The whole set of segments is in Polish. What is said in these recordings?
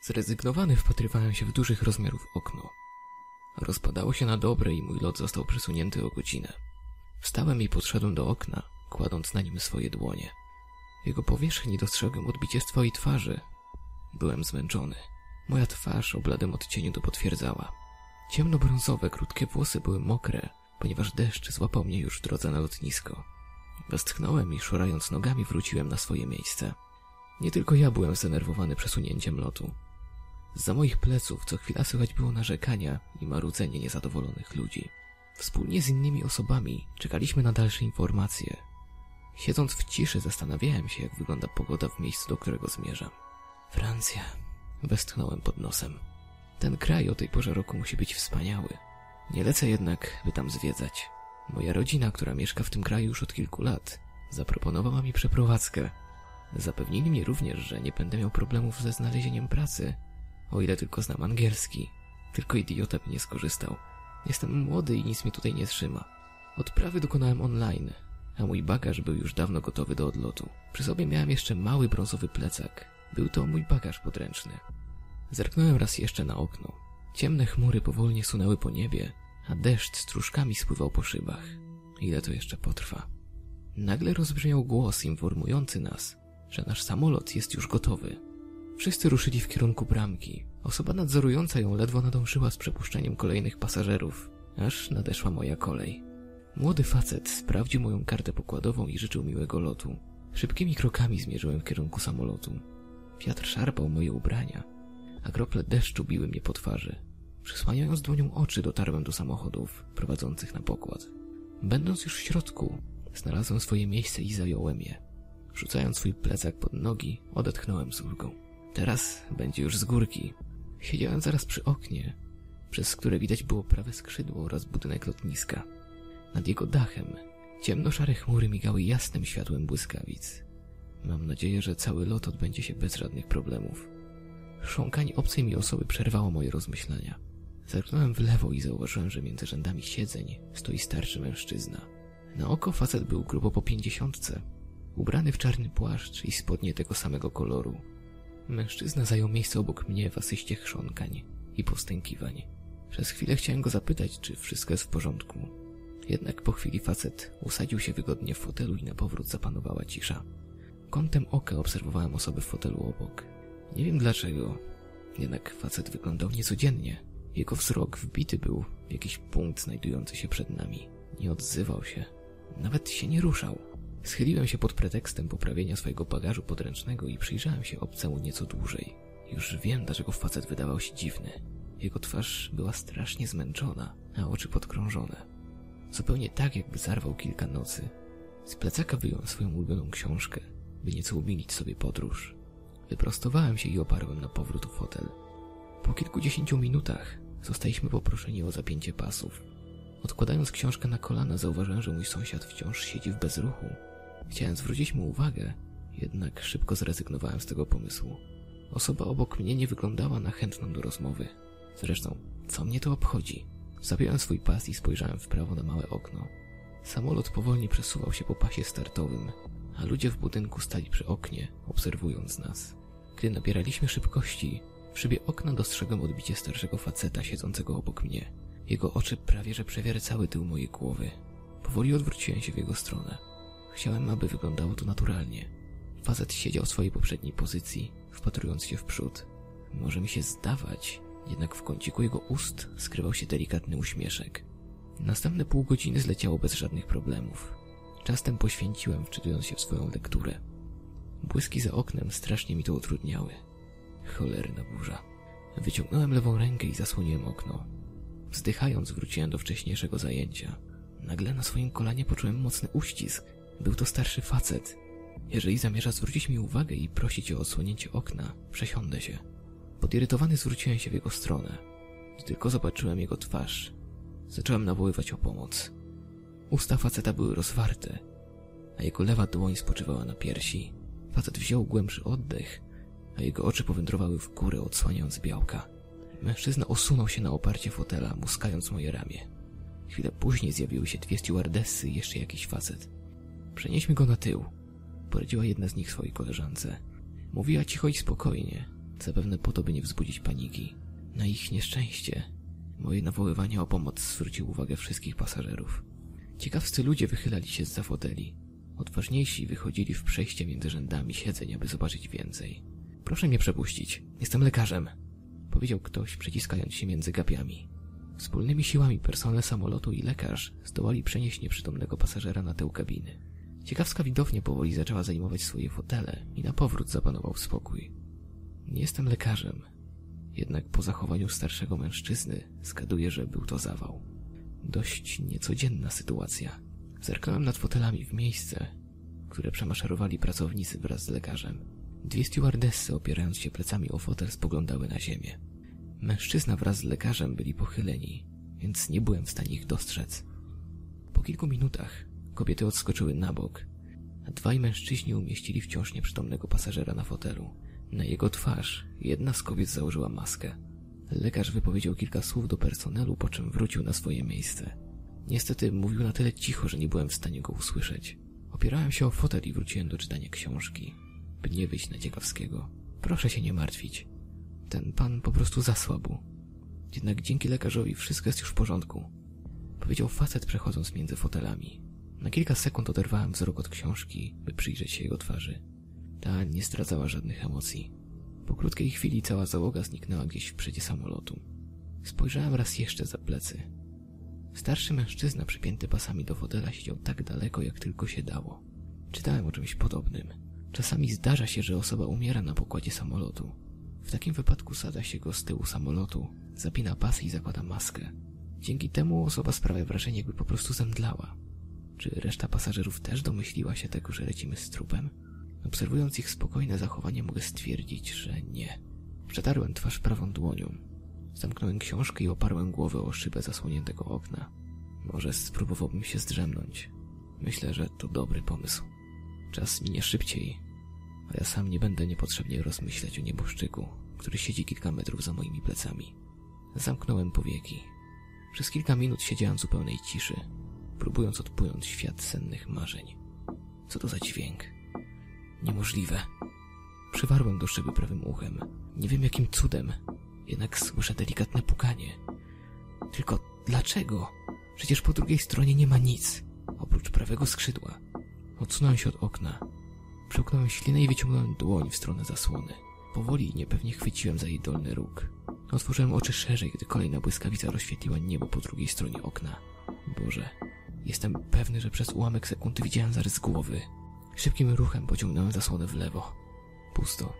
Zrezygnowany wpatrywałem się w dużych rozmiarów okno. Rozpadało się na dobre i mój lot został przesunięty o godzinę. Wstałem i podszedłem do okna, kładąc na nim swoje dłonie. W jego powierzchni dostrzegłem odbicie swojej twarzy. Byłem zmęczony. Moja twarz o bladym odcieniu to potwierdzała. Ciemnobrązowe, krótkie włosy były mokre, ponieważ deszcz złapał mnie już w drodze na lotnisko. Westchnąłem i szurając nogami wróciłem na swoje miejsce. Nie tylko ja byłem zdenerwowany przesunięciem lotu. Za moich pleców co chwila słychać było narzekania i marudzenie niezadowolonych ludzi. Wspólnie z innymi osobami czekaliśmy na dalsze informacje. Siedząc w ciszy zastanawiałem się, jak wygląda pogoda w miejscu, do którego zmierzam. Francja. Westchnąłem pod nosem. Ten kraj o tej porze roku musi być wspaniały. Nie lecę jednak, by tam zwiedzać. Moja rodzina, która mieszka w tym kraju już od kilku lat, zaproponowała mi przeprowadzkę. Zapewnili mnie również, że nie będę miał problemów ze znalezieniem pracy, o ile tylko znam angielski. Tylko idiota by nie skorzystał. Jestem młody i nic mnie tutaj nie trzyma. Odprawy dokonałem online, a mój bagaż był już dawno gotowy do odlotu. Przy sobie miałem jeszcze mały brązowy plecak. Był to mój bagaż podręczny. Zerknąłem raz jeszcze na okno. Ciemne chmury powolnie sunęły po niebie, a deszcz stróżkami spływał po szybach. Ile to jeszcze potrwa? Nagle rozbrzmiał głos informujący nas, że nasz samolot jest już gotowy. Wszyscy ruszyli w kierunku bramki. Osoba nadzorująca ją ledwo nadążyła z przepuszczeniem kolejnych pasażerów, aż nadeszła moja kolej. Młody facet sprawdził moją kartę pokładową i życzył miłego lotu. Szybkimi krokami zmierzyłem w kierunku samolotu. Wiatr szarpał moje ubrania, a krople deszczu biły mnie po twarzy. Przysłaniając dłonią oczy, dotarłem do samochodów prowadzących na pokład. Będąc już w środku, znalazłem swoje miejsce i zająłem je. Rzucając swój plecak pod nogi, odetchnąłem z ulgą. Teraz będzie już z górki. Siedziałem zaraz przy oknie, przez które widać było prawe skrzydło oraz budynek lotniska. Nad jego dachem ciemno-szare chmury migały jasnym światłem błyskawic. Mam nadzieję, że cały lot odbędzie się bez żadnych problemów. Chrząkanie obcej mi osoby przerwało moje rozmyślania. Zerknąłem w lewo i zauważyłem, że między rzędami siedzeń stoi starszy mężczyzna. Na oko facet był grubo po pięćdziesiątce, ubrany w czarny płaszcz i spodnie tego samego koloru. Mężczyzna zajął miejsce obok mnie w asyście chrząkań i postękiwań. Przez chwilę chciałem go zapytać, czy wszystko jest w porządku. Jednak po chwili facet usadził się wygodnie w fotelu i na powrót zapanowała cisza. Kątem oka obserwowałem osobę w fotelu obok. Nie wiem dlaczego, jednak facet wyglądał niecodziennie. Jego wzrok wbity był w jakiś punkt znajdujący się przed nami. Nie odzywał się. Nawet się nie ruszał. Schyliłem się pod pretekstem poprawienia swojego bagażu podręcznego i przyjrzałem się obcemu nieco dłużej. Już wiem, dlaczego facet wydawał się dziwny. Jego twarz była strasznie zmęczona, a oczy podkrążone. Zupełnie tak, jakby zarwał kilka nocy. Z plecaka wyjąłem swoją ulubioną książkę, by nieco umilić sobie podróż. Wyprostowałem się i oparłem na powrót w fotel. Po kilkudziesięciu minutach zostaliśmy poproszeni o zapięcie pasów. Odkładając książkę na kolana, zauważyłem, że mój sąsiad wciąż siedzi w bezruchu. Chciałem zwrócić mu uwagę, jednak szybko zrezygnowałem z tego pomysłu. Osoba obok mnie nie wyglądała na chętną do rozmowy. Zresztą, co mnie to obchodzi? Zapiąłem swój pas i spojrzałem w prawo na małe okno. Samolot powolnie przesuwał się po pasie startowym, a ludzie w budynku stali przy oknie, obserwując nas. Gdy nabieraliśmy szybkości, w szybie okna dostrzegłem odbicie starszego faceta siedzącego obok mnie. Jego oczy prawie że przewiercały tył mojej głowy. Powoli odwróciłem się w jego stronę. Chciałem, aby wyglądało to naturalnie. Facet siedział w swojej poprzedniej pozycji, wpatrując się w przód. Może mi się zdawać, jednak w kąciku jego ust skrywał się delikatny uśmieszek. Następne pół godziny zleciało bez żadnych problemów. Czas ten poświęciłem, wczytując się w swoją lekturę. Błyski za oknem strasznie mi to utrudniały. Cholerna burza. Wyciągnąłem lewą rękę i zasłoniłem okno. Wzdychając, wróciłem do wcześniejszego zajęcia. Nagle na swoim kolanie poczułem mocny uścisk. Był to starszy facet. Jeżeli zamierza zwrócić mi uwagę i prosić o odsłonięcie okna, przesiądę się. Podirytowany zwróciłem się w jego stronę. Tylko zobaczyłem jego twarz, zacząłem nawoływać o pomoc. Usta faceta były rozwarte, a jego lewa dłoń spoczywała na piersi. Facet wziął głębszy oddech, a jego oczy powędrowały w górę, odsłaniając białka. Mężczyzna osunął się na oparcie fotela, muskając moje ramię. Chwilę później zjawiły się dwie stewardessy i jeszcze jakiś facet. Przenieśmy go na tył, poradziła jedna z nich swojej koleżance. Mówiła cicho i spokojnie, zapewne po to, by nie wzbudzić paniki. Na ich nieszczęście moje nawoływanie o pomoc zwróciło uwagę wszystkich pasażerów. Ciekawscy ludzie wychylali się z foteli. Odważniejsi wychodzili w przejście między rzędami siedzeń, aby zobaczyć więcej. Proszę mnie przepuścić. Jestem lekarzem. Powiedział ktoś, przyciskając się między gapiami. Wspólnymi siłami personel samolotu i lekarz zdołali przenieść nieprzytomnego pasażera na tył kabiny. Ciekawska widownia powoli zaczęła zajmować swoje fotele i na powrót zapanował spokój. Nie jestem lekarzem, jednak po zachowaniu starszego mężczyzny zgaduję, że był to zawał. Dość niecodzienna sytuacja. Zerkałem nad fotelami w miejsce, które przemaszerowali pracownicy wraz z lekarzem. Dwie stewardessy, opierając się plecami o fotel, spoglądały na ziemię. Mężczyzna wraz z lekarzem byli pochyleni, więc nie byłem w stanie ich dostrzec. Po kilku minutach kobiety odskoczyły na bok, a dwaj mężczyźni umieścili wciąż nieprzytomnego pasażera na fotelu. Na jego twarz jedna z kobiet założyła maskę. Lekarz wypowiedział kilka słów do personelu, po czym wrócił na swoje miejsce. Niestety mówił na tyle cicho, że nie byłem w stanie go usłyszeć. Opierałem się o fotel i wróciłem do czytania książki, by nie wyjść na ciekawskiego. Proszę się nie martwić. Ten pan po prostu zasłabł. Jednak dzięki lekarzowi wszystko jest już w porządku. Powiedział facet przechodząc między fotelami. Na kilka sekund oderwałem wzrok od książki, by przyjrzeć się jego twarzy. Ta nie zdradzała żadnych emocji. Po krótkiej chwili cała załoga zniknęła gdzieś w przedzie samolotu. Spojrzałem raz jeszcze za plecy. Starszy mężczyzna przypięty pasami do fotela siedział tak daleko, jak tylko się dało. Czytałem o czymś podobnym. Czasami zdarza się, że osoba umiera na pokładzie samolotu. W takim wypadku sada się go z tyłu samolotu, zapina pasy i zakłada maskę. Dzięki temu osoba sprawia wrażenie, jakby po prostu zemdlała. Czy reszta pasażerów też domyśliła się tego, że lecimy z trupem? Obserwując ich spokojne zachowanie mogę stwierdzić, że nie. Przetarłem twarz prawą dłonią. Zamknąłem książkę i oparłem głowę o szybę zasłoniętego okna. Może spróbowałbym się zdrzemnąć. Myślę, że to dobry pomysł. Czas minie szybciej, a ja sam nie będę niepotrzebnie rozmyślać o nieboszczyku, który siedzi kilka metrów za moimi plecami. Zamknąłem powieki. Przez kilka minut siedziałem w zupełnej ciszy, próbując odpłynąć świat sennych marzeń. Co to za dźwięk? Niemożliwe. Przywarłem do szyby prawym uchem. Nie wiem jakim cudem, jednak słyszę delikatne pukanie. Tylko dlaczego? Przecież po drugiej stronie nie ma nic, oprócz prawego skrzydła. Odsunąłem się od okna. Przełknąłem ślinę i wyciągnąłem dłoń w stronę zasłony. Powoli i niepewnie chwyciłem za jej dolny róg. Otworzyłem oczy szerzej, gdy kolejna błyskawica rozświetliła niebo po drugiej stronie okna. Boże, jestem pewny, że przez ułamek sekundy widziałem zarys głowy. Szybkim ruchem pociągnąłem zasłonę w lewo. Pusto.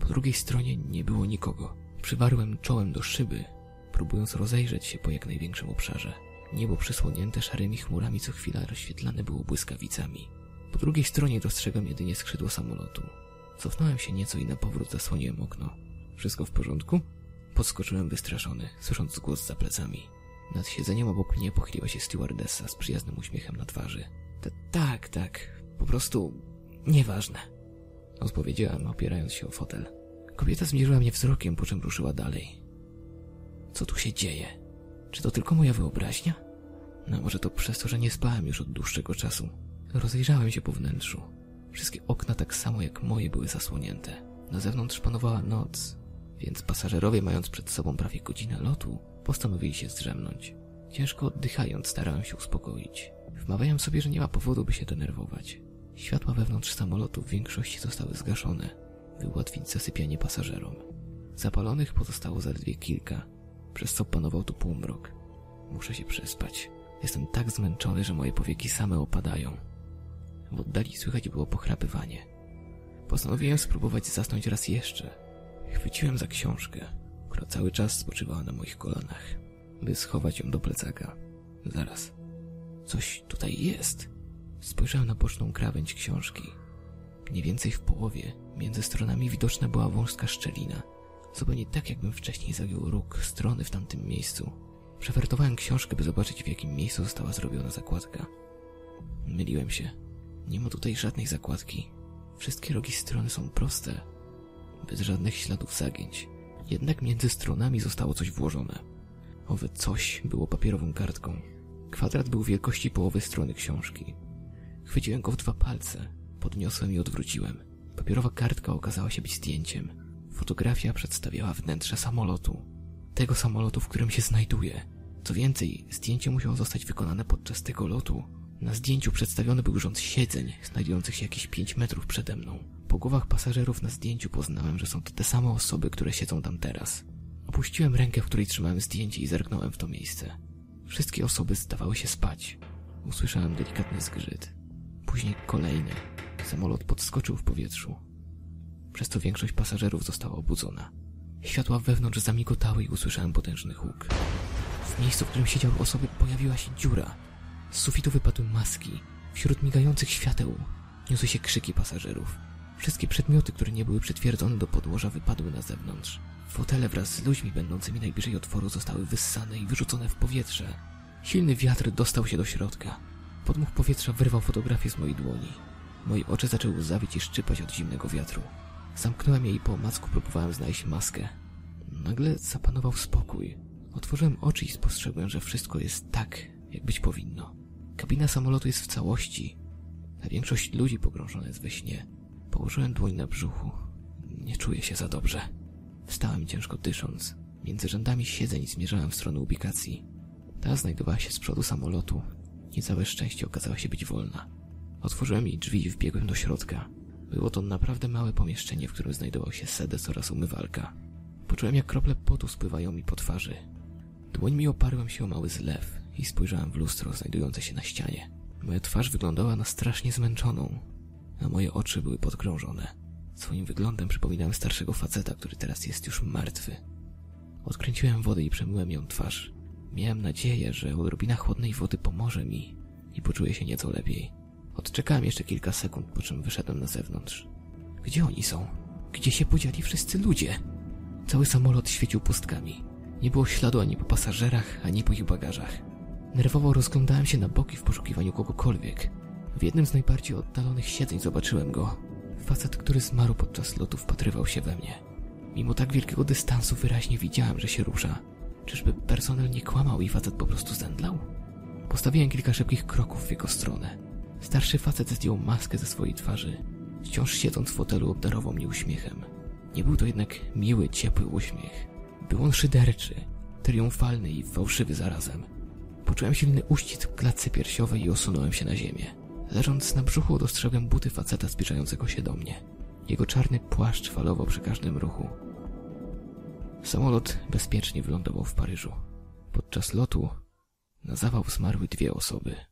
Po drugiej stronie nie było nikogo. Przywarłem czołem do szyby, próbując rozejrzeć się po jak największym obszarze. Niebo przysłonięte szarymi chmurami co chwila rozświetlane było błyskawicami. Po drugiej stronie dostrzegam jedynie skrzydło samolotu. Cofnąłem się nieco i na powrót zasłoniłem okno. Wszystko w porządku? Podskoczyłem wystraszony, słysząc głos za plecami. Nad siedzeniem obok mnie pochyliła się stewardessa z przyjaznym uśmiechem na twarzy. T tak, tak, po prostu nieważne. Odpowiedziałem, opierając się o fotel. Kobieta zmierzyła mnie wzrokiem, po czym ruszyła dalej. Co tu się dzieje? Czy to tylko moja wyobraźnia? No może to przez to, że nie spałem już od dłuższego czasu. Rozejrzałem się po wnętrzu. Wszystkie okna tak samo jak moje były zasłonięte. Na zewnątrz panowała noc, więc pasażerowie, mając przed sobą prawie godzinę lotu, postanowili się zdrzemnąć. Ciężko oddychając, starałem się uspokoić. Wmawiałem sobie, że nie ma powodu, by się denerwować. Światła wewnątrz samolotu w większości zostały zgaszone, by ułatwić zasypianie pasażerom. Zapalonych pozostało zaledwie kilka, przez co panował tu półmrok. Muszę się przespać. Jestem tak zmęczony, że moje powieki same opadają. W oddali słychać było pochrapywanie. Postanowiłem spróbować zasnąć raz jeszcze. Chwyciłem za książkę, która cały czas spoczywała na moich kolanach, by schować ją do plecaka. Zaraz. Coś tutaj jest. Spojrzałem na boczną krawędź książki. Mniej więcej w połowie, między stronami widoczna była wąska szczelina. Zupełnie tak, jakbym wcześniej zagiął róg strony w tamtym miejscu. Przewertowałem książkę, by zobaczyć, w jakim miejscu została zrobiona zakładka. Myliłem się. Nie ma tutaj żadnej zakładki. Wszystkie rogi strony są proste, bez żadnych śladów zagięć. Jednak między stronami zostało coś włożone. Owe coś było papierową kartką. Kwadrat był wielkości połowy strony książki. Chwyciłem go w dwa palce, podniosłem i odwróciłem. Papierowa kartka okazała się być zdjęciem. Fotografia przedstawiała wnętrze samolotu. Tego samolotu, w którym się znajduję. Co więcej, zdjęcie musiało zostać wykonane podczas tego lotu. Na zdjęciu przedstawiony był rząd siedzeń, znajdujących się jakieś 5 metrów przede mną. Po głowach pasażerów na zdjęciu poznałem, że są to te same osoby, które siedzą tam teraz. Opuściłem rękę, w której trzymałem zdjęcie i zerknąłem w to miejsce. Wszystkie osoby zdawały się spać. Usłyszałem delikatny zgrzyt. Później kolejny. Samolot podskoczył w powietrzu. Przez to większość pasażerów została obudzona. Światła wewnątrz zamigotały i usłyszałem potężny huk. W miejscu, w którym siedziały osoby, pojawiła się dziura. Z sufitu wypadły maski. Wśród migających świateł niosły się krzyki pasażerów. Wszystkie przedmioty, które nie były przytwierdzone do podłoża, wypadły na zewnątrz. Fotele wraz z ludźmi będącymi najbliżej otworu zostały wyssane i wyrzucone w powietrze. Silny wiatr dostał się do środka. Podmuch powietrza wyrwał fotografię z mojej dłoni. Moje oczy zaczęły łzawić i szczypać od zimnego wiatru. Zamknąłem je i po omacku próbowałem znaleźć maskę. Nagle zapanował spokój. Otworzyłem oczy i spostrzegłem, że wszystko jest tak, jak być powinno. Kabina samolotu jest w całości, a większość ludzi pogrążona jest we śnie. Położyłem dłoń na brzuchu. Nie czuję się za dobrze. Wstałem ciężko dysząc. Między rzędami siedzeń zmierzałem w stronę ubikacji. Ta znajdowała się z przodu samolotu. Niecałe szczęście okazała się być wolna. Otworzyłem jej drzwi i wbiegłem do środka. Było to naprawdę małe pomieszczenie, w którym znajdował się sedes oraz umywalka. Poczułem, jak krople potu spływają mi po twarzy. Dłońmi oparłem się o mały zlew i spojrzałem w lustro znajdujące się na ścianie. Moja twarz wyglądała na strasznie zmęczoną, a moje oczy były podkrążone. Swoim wyglądem przypominałem starszego faceta, który teraz jest już martwy. Odkręciłem wodę i przemyłem ją twarz. Miałem nadzieję, że odrobina chłodnej wody pomoże mi i poczuję się nieco lepiej. Odczekałem jeszcze kilka sekund, po czym wyszedłem na zewnątrz. Gdzie oni są? Gdzie się podzieli wszyscy ludzie? Cały samolot świecił pustkami. Nie było śladu ani po pasażerach, ani po ich bagażach. Nerwowo rozglądałem się na boki w poszukiwaniu kogokolwiek. W jednym z najbardziej oddalonych siedzeń zobaczyłem go. Facet, który zmarł podczas lotu, wpatrywał się we mnie. Mimo tak wielkiego dystansu wyraźnie widziałem, że się rusza. Czyżby personel nie kłamał i facet po prostu zemdlał? Postawiłem kilka szybkich kroków w jego stronę. Starszy facet zdjął maskę ze swojej twarzy. Wciąż siedząc w fotelu obdarował mnie uśmiechem. Nie był to jednak miły, ciepły uśmiech. Był on szyderczy, triumfalny i fałszywy zarazem. Poczułem silny uścisk w klatce piersiowej i osunąłem się na ziemię. Leżąc na brzuchu dostrzegłem buty faceta zbliżającego się do mnie. Jego czarny płaszcz falował przy każdym ruchu. Samolot bezpiecznie wylądował w Paryżu. Podczas lotu na zawał zmarły dwie osoby.